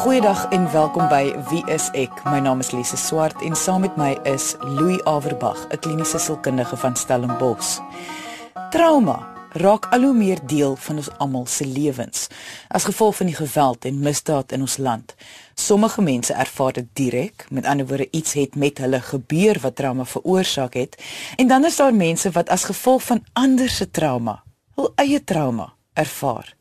Goeiedag en welkom by Wie is ek? My naam is Lise Swart en saam met my is Louis Averbag, 'n kliniese sielkundige van Stellenbosch. Trauma raak al hoe meer deel van ons almal se lewens as gevolg van die geweld en misdaad in ons land. Sommige mense ervaar dit direk, met ander woorde iets het met hulle gebeur wat trauma veroorsaak het, en dan is daar mense wat as gevolg van ander se trauma, hul eie trauma ervaar.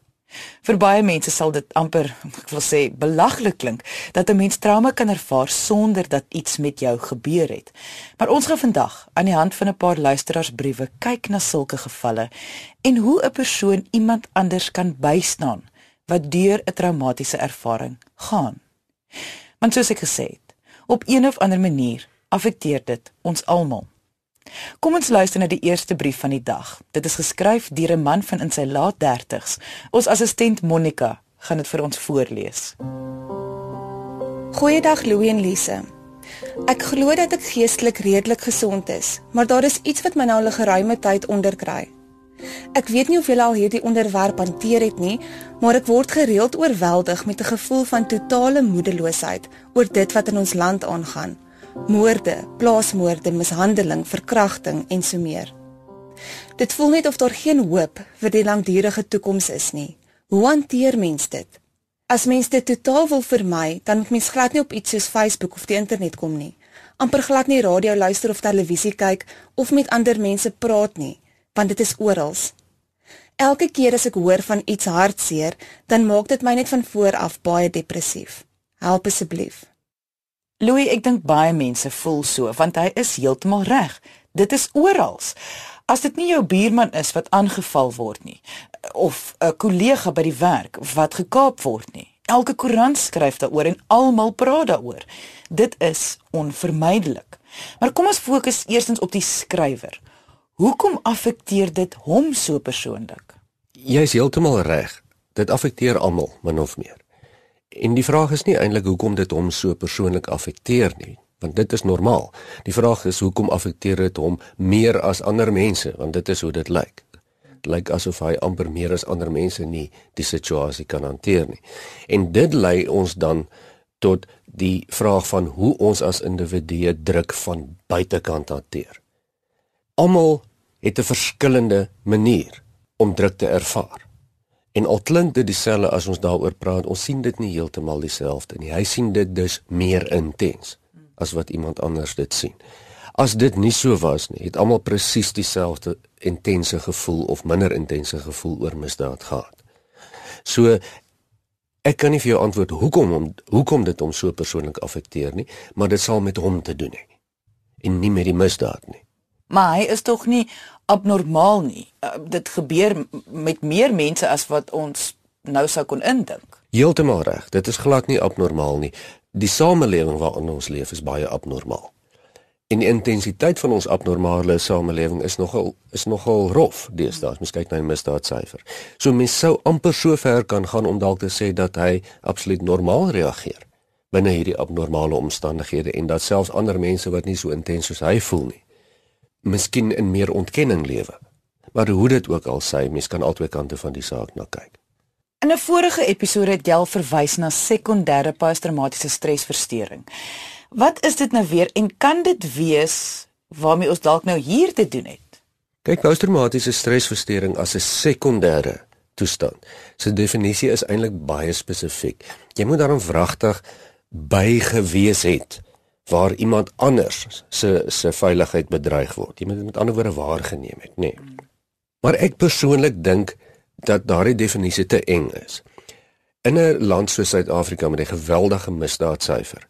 Vir baie mense sal dit amper, ek wil sê, belaglik klink dat 'n mens trauma kan ervaar sonder dat iets met jou gebeur het. Maar ons gaan vandag aan die hand van 'n paar luisteraarsbriewe kyk na sulke gevalle en hoe 'n persoon iemand anders kan bystaan wat deur 'n traumatiese ervaring gaan. Want soos ek gesê het, op een of ander manier affekteer dit ons almal. Kom ons luister na die eerste brief van die dag. Dit is geskryf deur 'n man van in sy laat 30's. Ons assistent Monica gaan dit vir ons voorlees. Goeiedag Louie en Lise. Ek glo dat ek geestelik redelik gesond is, maar daar is iets wat my nou al 'n geruime tyd onderkry. Ek weet nie of julle al hierdie onderwerp hanteer het nie, maar ek word gereeld oorweldig met 'n gevoel van totale moedeloosheid oor dit wat in ons land aangaan moorde, plaasmoorde, mishandeling, verkrachting en so meer. Dit voel net of daar geen hoop vir die langdurige toekoms is nie. Hoe hanteer mens dit? As mens dit totaal wil vermy, dan moet mens glad nie op iets soos Facebook of die internet kom nie. amper glad nie radio luister of televisie kyk of met ander mense praat nie, want dit is oral. Elke keer as ek hoor van iets hartseer, dan maak dit my net van voor af baie depressief. Help asseblief. Louis, ek dink baie mense voel so want hy is heeltemal reg. Dit is oral. As dit nie jou buurman is wat aangeval word nie of 'n kollega by die werk wat gekaap word nie. Elke koerant skryf daaroor en almal praat daaroor. Dit is onvermydelik. Maar kom ons fokus eerstens op die skrywer. Hoekom affekteer dit hom so persoonlik? Jy's heeltemal reg. Dit affekteer almal, min of meer. En die vraag is nie eintlik hoekom dit hom so persoonlik affekteer nie, want dit is normaal. Die vraag is hoekom affekteer dit hom meer as ander mense, want dit is hoe dit lyk. Dit lyk asof hy amper meer as ander mense nie die situasie kan hanteer nie. En dit lei ons dan tot die vraag van hoe ons as individue druk van buitekant hanteer. Almal het 'n verskillende manier om druk te ervaar. En al klink dit dieselfde as ons daaroor praat, ons sien dit nie heeltemal dieselfde nie. Hy sien dit dus meer intens as wat iemand anders dit sien. As dit nie so was nie, het almal presies dieselfde intense gevoel of minder intense gevoel oor misdaad gehad. So ek kan nie vir jou antwoord hoekom hom hoekom dit hom so persoonlik affekteer nie, maar dit sal met hom te doen hê en nie met die misdaad nie. Maar hy is tog nie abnormaal nie. Uh, dit gebeur met meer mense as wat ons nou sou kon indink. Heeltemal reg. Dit is glad nie abnormaal nie. Die samelewing waarin ons leef is baie abnormaal. En die intensiteit van ons abnormale samelewing is nogal is nogal rof deesdae. Mens kyk na die misdaadsyfer. So mens sou amper so ver kan gaan om dalk te sê dat hy absoluut normaal reageer binne hierdie abnormale omstandighede en dat selfs ander mense wat nie so intens soos hy voel nie miskien in meer ontkenning lewe. Maar hoe dit ook al sê, mens kan albei kante van die saak na kyk. In 'n vorige episode het Del verwys na sekondêre posttraumatiese stresversteuring. Wat is dit nou weer en kan dit wees waarmee ons dalk nou hier te doen het? Kyk, posttraumatiese stresversteuring as 'n sekondêre toestand. Sy definisie is eintlik baie spesifiek. Jy moet daarom wragtig bygewees het waar iemand anders se se veiligheid bedreig word. Jy moet dit met ander woorde waargeneem het, nê. Nee. Maar ek persoonlik dink dat daardie definisie te eng is. In 'n land soos Suid-Afrika met 'n geweldige misdaadsyfer,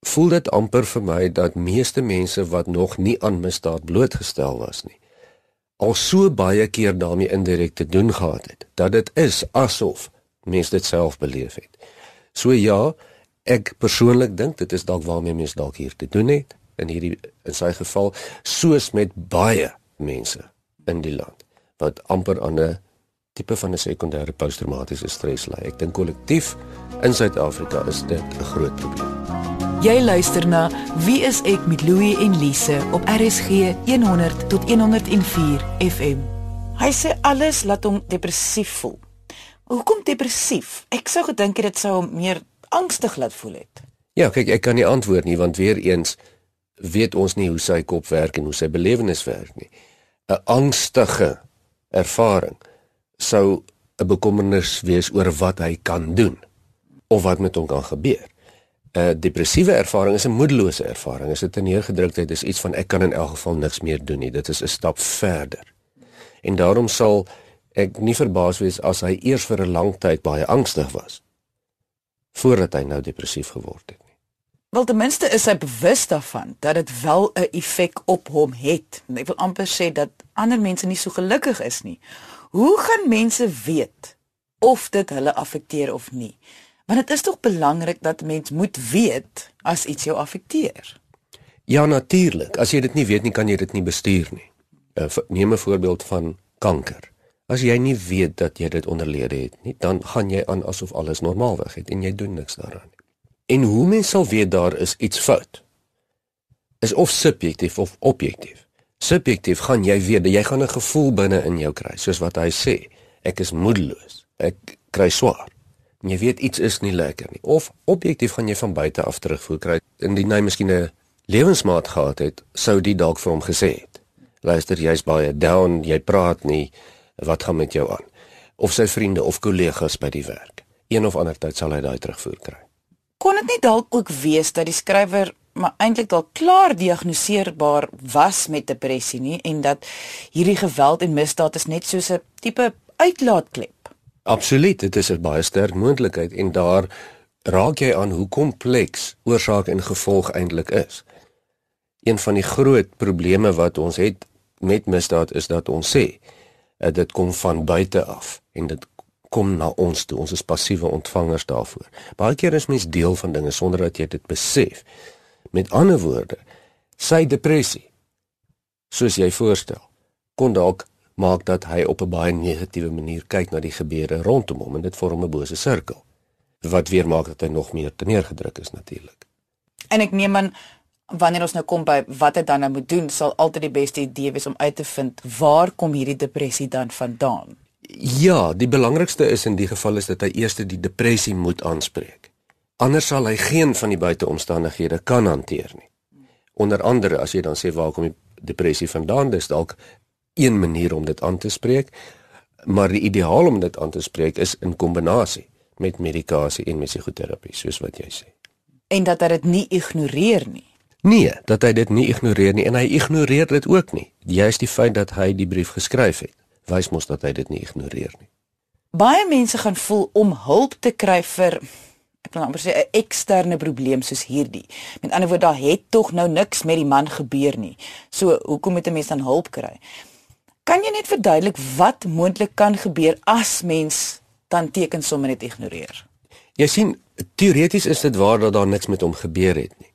voel dit amper vir my dat meeste mense wat nog nie aan misdaad blootgestel was nie, al so baie keer daarmee indirek te doen gehad het, dat dit is asof mense dit self beleef het. So ja, ek persoonlik dink dit is dalk waarmee mense dalk hier te doen het in hierdie in sy geval soos met baie mense in die land wat amper aan 'n tipe van 'n sekondêre posttraumatiese stres ly. Ek dink kollektief in Suid-Afrika is dit 'n groot probleem. Jy luister na Wie is ek met Louie en Lise op RSG 100 tot 104 FM. Hy sê alles laat hom depressief voel. Hoekom depressief? Ek sou gedink dit sou hom meer angstig laat voel het? Ja, kyk, ek kan nie antwoord nie want weer eens weet ons nie hoe sy kop werk en hoe sy belewenis werk nie. 'n Angstige ervaring sou 'n bekommernis wees oor wat hy kan doen of wat met hom kan gebeur. 'n Depressiewe ervaring is 'n moedelose ervaring. Dit 'n neergedruktheid is, iets van ek kan in elk geval niks meer doen nie. Dit is 'n stap verder. En daarom sal ek nie verbaas wees as hy eers vir 'n lang tyd baie angstig was voordat hy nou depressief geword het nie. Wel ten minste is hy bewus daarvan dat dit wel 'n effek op hom het. Ek wil amper sê dat ander mense nie so gelukkig is nie. Hoe gaan mense weet of dit hulle affekteer of nie? Want dit is tog belangrik dat mens moet weet as iets jou affekteer. Ja natuurlik, as jy dit nie weet nie, kan jy dit nie bestuur nie. Uh, neem 'n voorbeeld van kanker. As jy nie weet dat jy dit onderlede het nie, dan gaan jy aan asof alles normaalweg het en jy doen niks daaraan nie. En hoe mens sal weet daar is iets fout? Is of subjektief of objektief. Subjektief gaan jy weet, jy gaan 'n gevoel binne in jou kry, soos wat hy sê. Ek is moedeloos. Ek kry swaar. En jy weet iets is nie lekker nie. Of objektief gaan jy van buite af terugvoer kry. Indien hy miskien 'n lewensmaat gehad het, sou die dalk vir hom gesê het: "Luister, jy's baie down, jy praat nie. Wat gaan met jou aan?" Of sy vriende of kollegas by die werk. Een of ander tyd sal hy daai terugvoer kry. Kon dit nie dalk ook wees dat die skrywer maar eintlik dalk klaar diagnoseerbaar was met depressie nie en dat hierdie geweld en misdaad is net soos 'n tipe uitlaatklep? Absoluut, dit is 'n baie sterk moontlikheid en daar raak jy aan hoe kompleks oorsaak en gevolg eintlik is. Een van die groot probleme wat ons het met misdaad is dat ons sê uh, dit kom van buite af en dit kom na ons toe. Ons is passiewe ontvangers daarvoor. Baie keer is mens deel van dinge sonder dat jy dit besef. Met ander woorde, sy depressie soos jy voorstel kon dalk maak dat hy op 'n baie negatiewe manier kyk na die gebeure rondom hom en dit vorm 'n bose sirkel wat weer maak dat hy nog meer teneergedruk is natuurlik. En ek neem aan wanneer ons nou kom by wat hy dan nou moet doen, sal altyd die beste idee wees om uit te vind waar kom hierdie depressie dan vandaan? Ja, die belangrikste is in die geval is dat hy eers die depressie moet aanspreek. Anders sal hy geen van die buiteomstandighede kan hanteer nie. Onder andere as jy dan sê waar kom die depressie vandaan, dis dalk een manier om dit aan te spreek, maar die ideaal om dit aan te spreek is in kombinasie met medikasie en psigoterapie, soos wat jy sê. En dat hy dit nie ignoreer nie. Nee, dat hy dit nie ignoreer nie en hy ignoreer dit ook nie. Juist die feit dat hy die brief geskryf het, wys mos dat hy dit nie ignoreer nie. Baie mense gaan voel om hulp te kry vir ek wil amper sê 'n eksterne probleem soos hierdie. Met ander woorde, daar het tog nou niks met die man gebeur nie. So, hoekom moet 'n mens dan hulp kry? Kan jy net verduidelik wat moontlik kan gebeur as mens dan tekens sommer net ignoreer? Jy sien, teoreties is dit waar dat daar niks met hom gebeur het nie.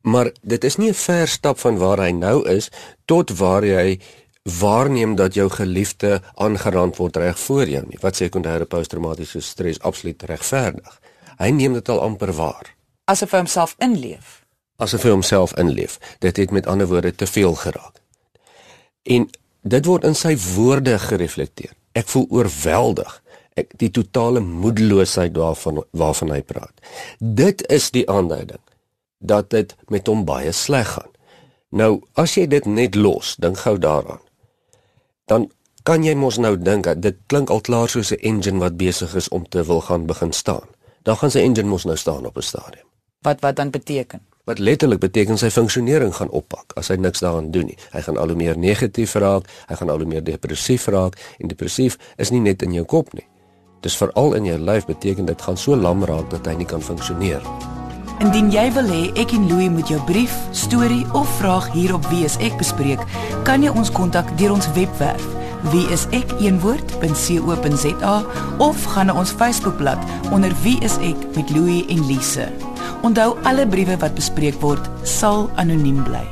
Maar dit is nie 'n ver stap van waar hy nou is tot waar jy waarneem dat jou geliefde aangerand word reg voor jou nie. Wat sekondêre posttraumatiese stres absoluut regverdig. Hy neem dit al amper waar. Asof hy homself inleef. Asof hy homself inleef. Dit het met ander woorde te veel geraak. En Dit word in sy woorde gereflekteer. Ek voel oorweldig. Ek die totale moedeloosheid waarvan waarvan hy praat. Dit is die aanduiding dat dit met hom baie sleg gaan. Nou, as jy dit net los, dink gou daaraan. Dan kan jy mos nou dink dat dit klink al klaar soos 'n engine wat besig is om te wil gaan begin staan. Dan gaan sy engine mos nou staan op 'n stadium. Wat wat dan beteken? wat letterlik beteken sy funksionering gaan oppak as hy niks daaraan doen nie. Hy gaan al hoe meer negatief raak, hy gaan al hoe meer depressief raak en depressief is nie net in jou kop nie. Dis veral in jou lyf beteken dit gaan so lam raak dat hy nie kan funksioneer. Indien jy wil hê ek en Louie moet jou brief, storie of vraag hier op Wie is ek bespreek, kan jy ons kontak deur ons webwerf wieisek.co.za of gaan na ons Facebookblad onder Wie is ek met Louie en Lise. Onthou alle briewe wat bespreek word sal anoniem bly.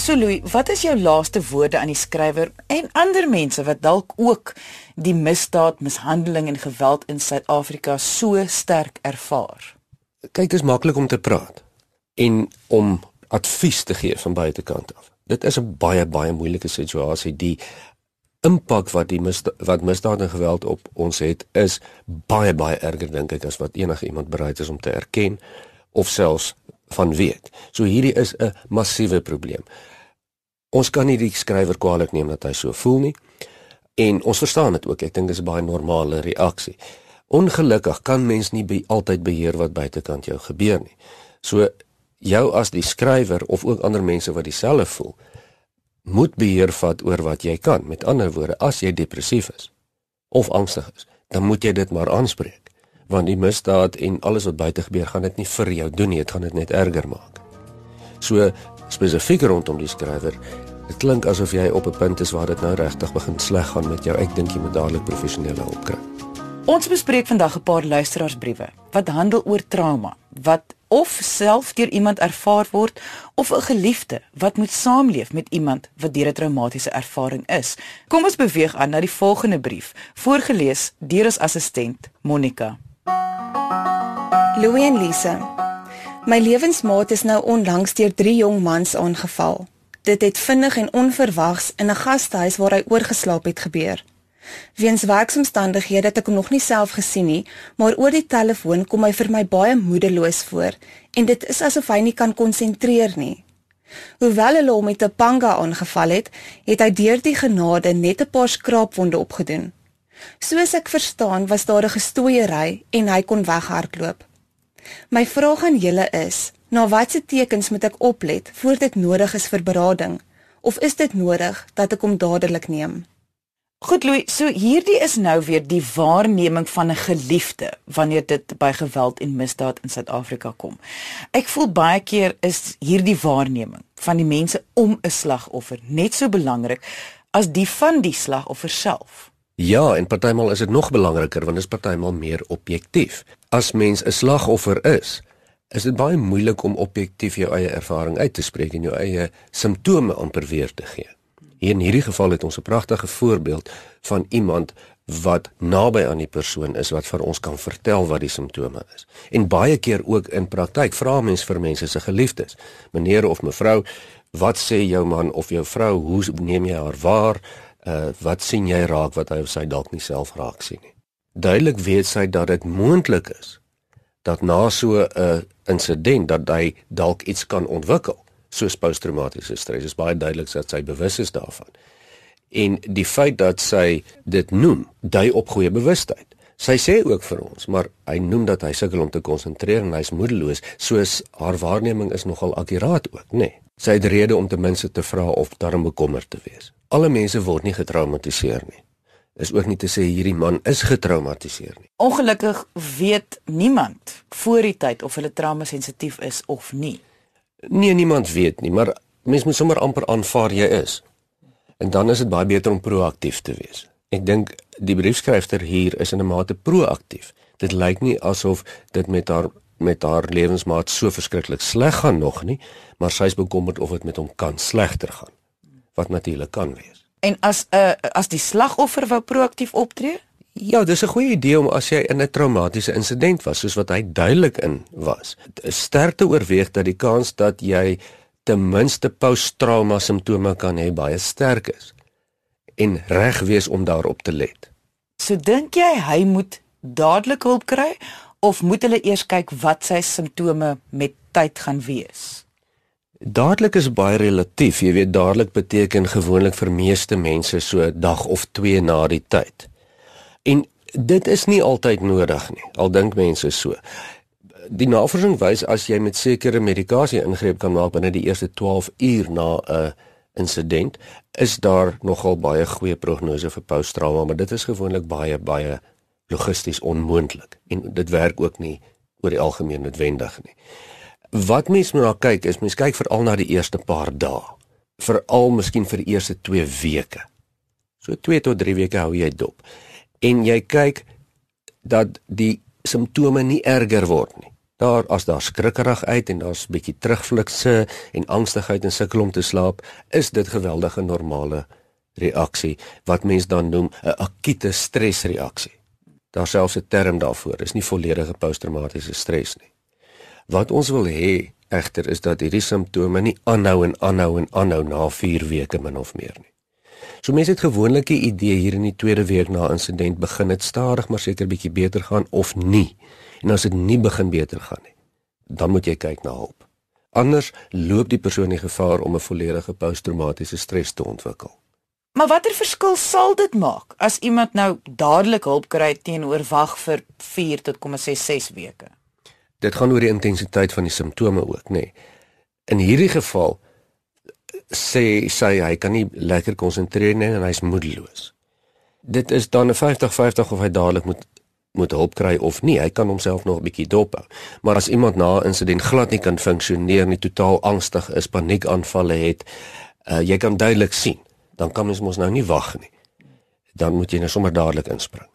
So Louis, wat is jou laaste woorde aan die skrywer en ander mense wat dalk ook die misdaad, mishandeling en geweld in Suid-Afrika so sterk ervaar? Kyk, dit is maklik om te praat en om advies te gee van buitekant af. Dit is 'n baie baie moeilike situasie. Die impak wat die misda wat misdaad en geweld op ons het is baie baie erger dink ek as wat enige iemand bereid is om te erken of selfs van weet. So hierdie is 'n massiewe probleem. Ons kan nie die skrywer kwaadlik neem dat hy so voel nie. En ons verstaan dit ook. Ek dink dit is 'n baie normale reaksie. Ongelukkig kan mens nie be altyd beheer wat buitekant jou gebeur nie. So jou as die skrywer of ook ander mense wat dieselfde voel, moet beheer vat oor wat jy kan. Met ander woorde, as jy depressief is of angstig is, dan moet jy dit maar aanspreek want die misdaad en alles wat buite gebeur gaan dit nie vir jou doen nie, dit gaan dit net erger maak. So spesifiek rondom die skrywer, dit klink asof jy op 'n punt is waar dit nou regtig begin sleg gaan met jou. Ek dink jy moet dadelik professionele hulp kry. Ons bespreek vandag 'n paar luisteraarsbriewe wat handel oor trauma, wat of self deur iemand ervaar word of 'n geliefde wat moet saamleef met iemand wat deur 'n traumatiese ervaring is. Kom ons beweeg aan na die volgende brief, voorgeles deur ons assistent Monica. Louie en Lise. My lewensmaat is nou onlangs deur drie jong mans aangeval. Dit het vinnig en onverwags in 'n gastehuis waar hy oorgeslaap het gebeur. Weens werksomstandighede het ek hom nog nie self gesien nie, maar oor die telefoon kom hy vir my baie moedeloos voor en dit is asof hy nie kan konsentreer nie. Hoewel hulle hom met 'n panga aangeval het, het hy deur die genade net 'n paar skraapwonde opgedoen. Soos ek verstaan, was daar 'n gestooiery en hy kon weghardloop. My vraag aan julle is: na watter tekens moet ek oplet voor dit nodig is vir berading of is dit nodig dat ek hom dadelik neem? Goed Louis, so hierdie is nou weer die waarneming van 'n geliefde wanneer dit by geweld en misdaad in Suid-Afrika kom. Ek voel baie keer is hierdie waarneming van die mense om 'n slagoffer net so belangrik as die van die slagoffer self. Ja, en partymal is dit nog belangriker want dit is partymal meer objektief. As mens 'n slagoffer is, is dit baie moeilik om objektief jou eie ervaring uit te spreek en jou eie simptome amper weer te gee. Hier in hierdie geval het ons 'n pragtige voorbeeld van iemand wat naby aan die persoon is wat vir ons kan vertel wat die simptome is. En baie keer ook in praktyk vra mense vir mense se geliefdes, meneer of mevrou, wat sê jou man of jou vrou, hoe neem jy haar waar? uh wat sien jy raak wat hy of sy dalk nie self raak sien nie. Duidelik weet sy dat dit moontlik is dat na so 'n uh, insident dat hy dalk iets kan ontwikkel soos posttraumatiese stres. Dit is baie duidelik dat sy bewus is daarvan. En die feit dat sy dit noem, dui op goeie bewustheid. Sy sê ook vir ons, maar hy noem dat hy sukkel om te konsentreer en hy's moedeloos, soos haar waarneming is nogal akkuraat ook, nê. Nee. Sy het rede om ten minste te vra of daar 'n bekommer te wees alle mense word nie getraumatiseer nie. Is ook nie te sê hierdie man is getraumatiseer nie. Ongelukkig weet niemand voor die tyd of hulle trauma sensitief is of nie. Nee, niemand weet nie, maar mens moet sommer amper aanvaar jy is. En dan is dit baie beter om proaktief te wees. Ek dink die briefskrywer hier is in 'n mate proaktief. Dit lyk nie asof dit met haar met haar lewensmaat so verskriklik sleg gaan nog nie, maar sy is bekommerd of dit met hom kan slegter gaan wat natuurlik kan wees. En as 'n uh, as die slagoffer wou proaktief optree? Ja, dis 'n goeie idee om as jy in 'n traumatiese insident was, soos wat hy duidelik in was, sterkte oorweeg dat die kans dat jy ten minste posttrauma simptome kan hê baie sterk is en reg wees om daarop te let. So dink jy hy moet dadelik hulp kry of moet hulle eers kyk wat sy simptome met tyd gaan wees? Dadelik is baie relatief. Jy weet dadelik beteken gewoonlik vir meeste mense so dag of 2 na die tyd. En dit is nie altyd nodig nie. Al dink mense so. Die navorsing wys as jy met sekere medikasie ingreep kan maak binne die eerste 12 uur na 'n insident, is daar nogal baie goeie prognose vir posttrauma, maar dit is gewoonlik baie baie logisties onmoontlik en dit werk ook nie oor die algemeen noodwendig nie. Wat mens moet na kyk is mens kyk veral na die eerste paar dae. Veral miskien vir die eerste 2 weke. So 2 tot 3 weke hou jy dop. En jy kyk dat die simptome nie erger word nie. Daar as daar skrikkerig uit en daar's bietjie terugflikse en angstigheid en sukkel om te slaap, is dit geweldige normale reaksie wat mens dan noem 'n akute stresreaksie. Daar selfs 'n term daarvoor, dis nie volledige posttraumatiese stres nie. Wat ons wil hê egter is dat hierdie simptome nie aanhou en aanhou en aanhou na 4 weke min of meer nie. So mense het gewoonlik 'n idee hier in die tweede week na insident begin dit stadig maar seker bietjie beter gaan of nie. En as dit nie begin beter gaan nie, dan moet jy kyk na hulp. Anders loop die persoon die gevaar om 'n volledige posttraumatiese stres te ontwikkel. Maar watter verskil sal dit maak as iemand nou dadelik hulp kry teenoor wag vir 4 tot kom ons sê 6 weke? Dit gaan oor die intensiteit van die simptome ook, nê. Nee. In hierdie geval sê sy hy kan nie lekker konsentreer nie en hy's moedeloos. Dit is dan 'n 50-50 of hy dadelik moet moet hulp kry of nie. Hy kan homself nog 'n bietjie dop hou. Maar as iemand na 'n insident glad nie kan funksioneer nie, totaal angstig is, paniekaanvalle het, uh, jy kan duidelik sien, dan kan mens mos nou nie wag nie. Dan moet jy nou sommer dadelik inspring.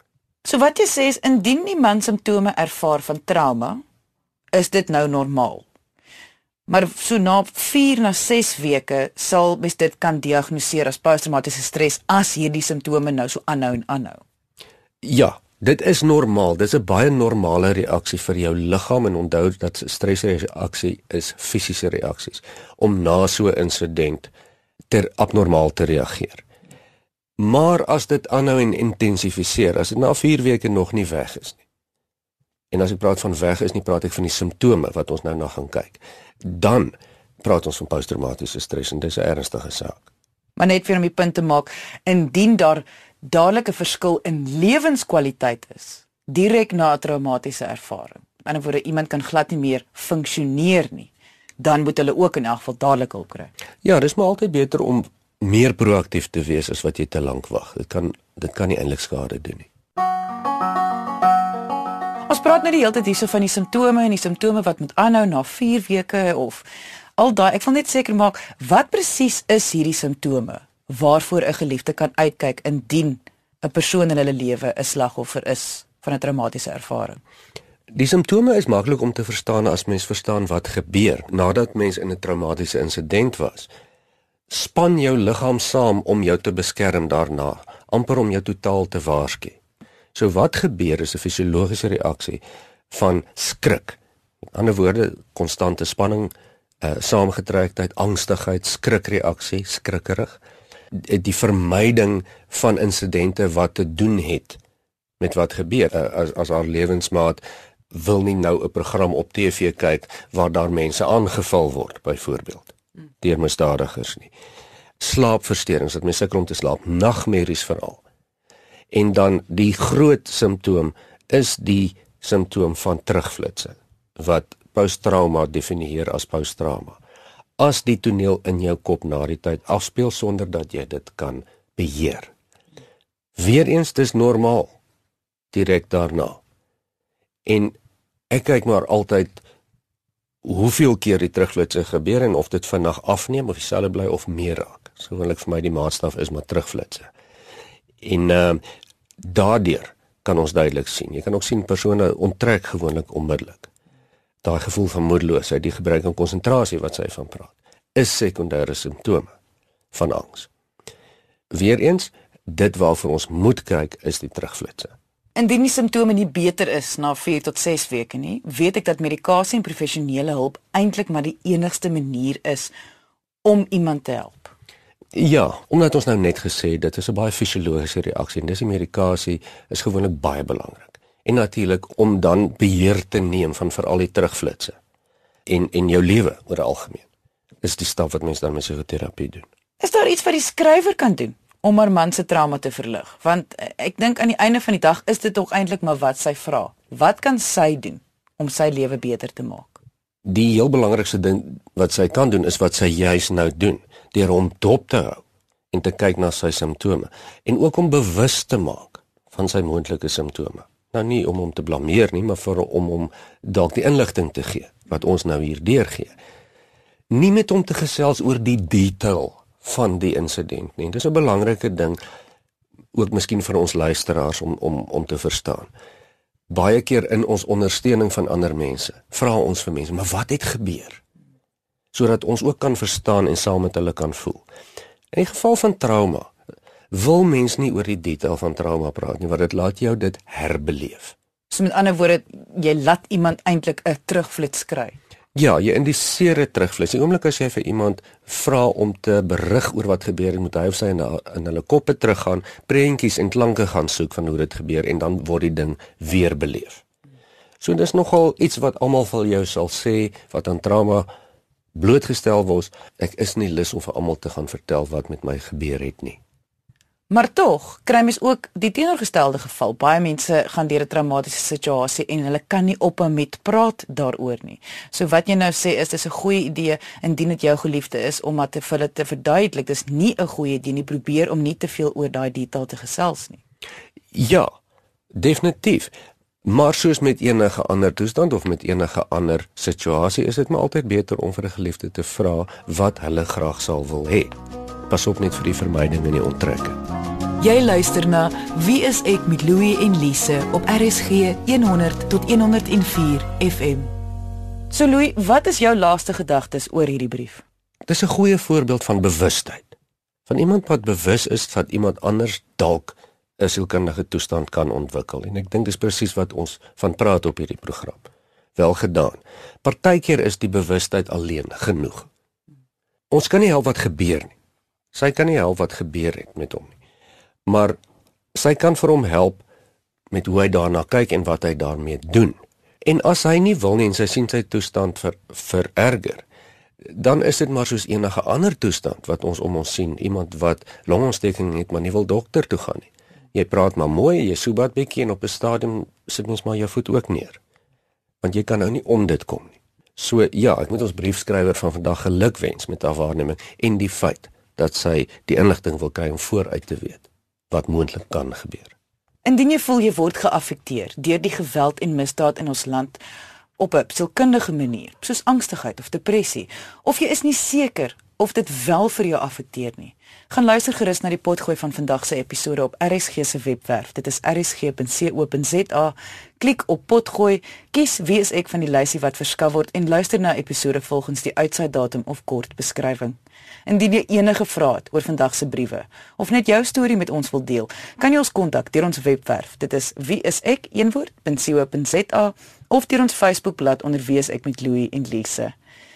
So wat jy sê is indien die man simptome ervaar van trauma, is dit nou normaal. Maar so na 4 na 6 weke sal mens dit kan diagnoseer as posttraumatiese stres as hierdie simptome nou so aanhou en aanhou. Ja, Dit is normaal. Dit is 'n baie normale reaksie vir jou liggaam en onthou dat stresreaksie is fisiese reaksies om na so 'n insident ter abnormaal te reageer. Maar as dit aanhou en intensifiseer, as dit na 4 weke nog nie weg is nie. En as ek praat van weg is nie praat ek van die simptome wat ons nou na gaan kyk. Dan praat ons van posttraumatiese stres en dis 'n ernstige saak. Maar net vir om die punt te maak, indien daar dadelike verskil in lewenskwaliteit is direk na 'n traumatiese ervaring. Aan die ander woorde iemand kan glad nie meer funksioneer nie. Dan moet hulle ook in elk geval dadelik hulp kry. Ja, dis maar altyd beter om meer proaktief te wees as wat jy te lank wag. Dit kan dit kan nie eintlik skade doen nie. Praat nou die hele tyd hierso van die simptome en die simptome wat moet aanhou na 4 weke of al daai. Ek wil net seker maak wat presies is hierdie simptome? waarvoor 'n geliefde kan uitkyk indien 'n persoon in hulle lewe 'n slagoffer is van 'n traumatiese ervaring. Die simptome is maklik om te verstaan as mens verstaan wat gebeur nadat mens in 'n traumatiese insident was. Span jou liggaam saam om jou te beskerm daarna, amper om jou totaal te waarsku. So wat gebeur is 'n fisiologiese reaksie van skrik. Met ander woorde, konstante spanning, uh, saamgetrekkheid, angstigheid, skrikreaksie, skrikkerig. Die vermyding van insidente wat te doen het met wat gebeur. Eh, as as haar lewensmaat wil nie nou 'n program op TV kyk waar daar mense aangeval word byvoorbeeld deur misdadigers nie. Slaapversteurings dat mense sukkel om te slaap nagmerries veral en dan die groot simptoom is die simptoom van terugflitsse wat posttrauma definieer as posttrauma as die toneel in jou kop na die tyd afspeel sonder dat jy dit kan beheer. Weereens dis normaal direk daarna. En ek kyk maar altyd hoeveel keer die terugflitsse gebeur en of dit vinnig afneem of dieselfde bly of meer raak. Ek vir my die maatstaf is maar terugflitsse. En ehm uh, daardeur kan ons duidelik sien. Jy kan ook sien persone onttrek gewoonlik onmiddellik daai gevoel van moedeloosheid, die gebrek aan konsentrasie wat sy van praat, is sekondêre simptome van angs. Weereens, dit waarvoor ons moet kyk is die terugflitsse. Indien die simptome nie beter is na 4 tot 6 weke nie, weet ek dat medikasie en professionele hulp eintlik maar die enigste manier is om iemand te help. Ja, omdat ons nou net gesê dit is 'n baie fisiologiese reaksie en dis die medikasie is gewoonlik baie belangrik en natuurlik om dan beheer te neem van veral die terugflitsse en en jou lewe oor algemeen is die stap wat mens dan met psigoterapie doen. Is daar iets wat die skrywer kan doen om haar man se trauma te verlig? Want eh, ek dink aan die einde van die dag is dit tog eintlik maar wat sy vra. Wat kan sy doen om sy lewe beter te maak? Die heel belangrikste ding wat sy kan doen is wat sy juis nou doen, deur hom dop te hou en te kyk na sy simptome en ook om bewus te maak van sy moontlike simptome nou nie om hom te blameer nie, maar vir om hom dalk die inligting te gee wat ons nou hier deurgee. Nie met hom te gesels oor die detail van die insident nie. Dis 'n belangrike ding ook miskien vir ons luisteraars om om om te verstaan. Baie keer in ons ondersteuning van ander mense, vra ons vir mense, maar wat het gebeur? Sodat ons ook kan verstaan en saam met hulle kan voel. In die geval van trauma, wil mens nie oor die detail van trauma praat nie, want dit laat jou dit herbeleef. So met ander woorde, jy laat iemand eintlik 'n terugflits kry. Ja, jy indiseer dit terugvloei. Die oomblik as jy vir iemand vra om te berig oor wat gebeur het, moet hy of sy in, in hulle koppe teruggaan, prentjies en klanke gaan soek van hoe dit gebeur en dan word die ding weer beleef. So dis nogal iets wat almal vir jou sal sê wat aan trauma blootgestel word. Ek is nie lus om vir almal te gaan vertel wat met my gebeur het nie. Maar tog, kry mens ook die teenoorgestelde geval. Baie mense gaan deur 'n traumatiese situasie en hulle kan nie ophou met praat daaroor nie. So wat jy nou sê is dis 'n goeie idee indien dit jou geliefde is om dit vir hulle te verduidelik. Dis nie 'n goeie idee nie. Probeer om nie te veel oor daai detail te gesels nie. Ja, definitief. Maar soos met enige ander toestand of met enige ander situasie, is dit maar altyd beter om vir 'n geliefde te vra wat hulle graag sal wil hê. Pas op net vir die vermyding en die onttrekking. Jy luister na Wie is ek met Louie en Lise op RSG 100 tot 104 FM. So Louie, wat is jou laaste gedagtes oor hierdie brief? Dis 'n goeie voorbeeld van bewustheid. Van iemand wat bewus is dat iemand anders dalk 'n sielkundige toestand kan ontwikkel en ek dink dis presies wat ons van praat op hierdie program. Wel gedaan. Partykeer is die bewustheid alleen genoeg. Ons kan nie help wat gebeur nie. Sy kan nie help wat gebeur het met hom nie maar sy kan vir hom help met hoe hy daarna kyk en wat hy daarmee doen. En as hy nie wil nie en sy sien sy toestand ver vererger, dan is dit maar soos enige ander toestand wat ons om ons sien, iemand wat longontsteking het maar nie wil dokter toe gaan nie. Jy praat maar mooi, jy soebat bietjie en op 'n stadium sit mens maar jou voet ook neer. Want jy kan nou nie om dit kom nie. So ja, ek moet ons briefskrywer van vandag geluk wens met haar waarneming en die feit dat sy die inligting wil kry om vooruit te weet wat moontlik kan gebeur. Indien jy voel jy word geaffekteer deur die geweld en misdaad in ons land op 'n sielkundige manier, soos angstigheid of depressie, of jy is nie seker of dit wel vir jou affekteer nie, gaan luister gerus na die potgooi van vandag se episode op RSG se webwerf. Dit is rsg.co.za. Klik op potgooi, kies wie is ek van die lysie wat verskaf word en luister na episode volgens die uitsaaidatum of kort beskrywing. Indien jy enige vrae het oor vandag se briewe of net jou storie met ons wil deel, kan jy ons kontak deur ons webwerf. Dit is wieisek.co.za of deur ons Facebookblad onder wie is ek met Louie en Lise.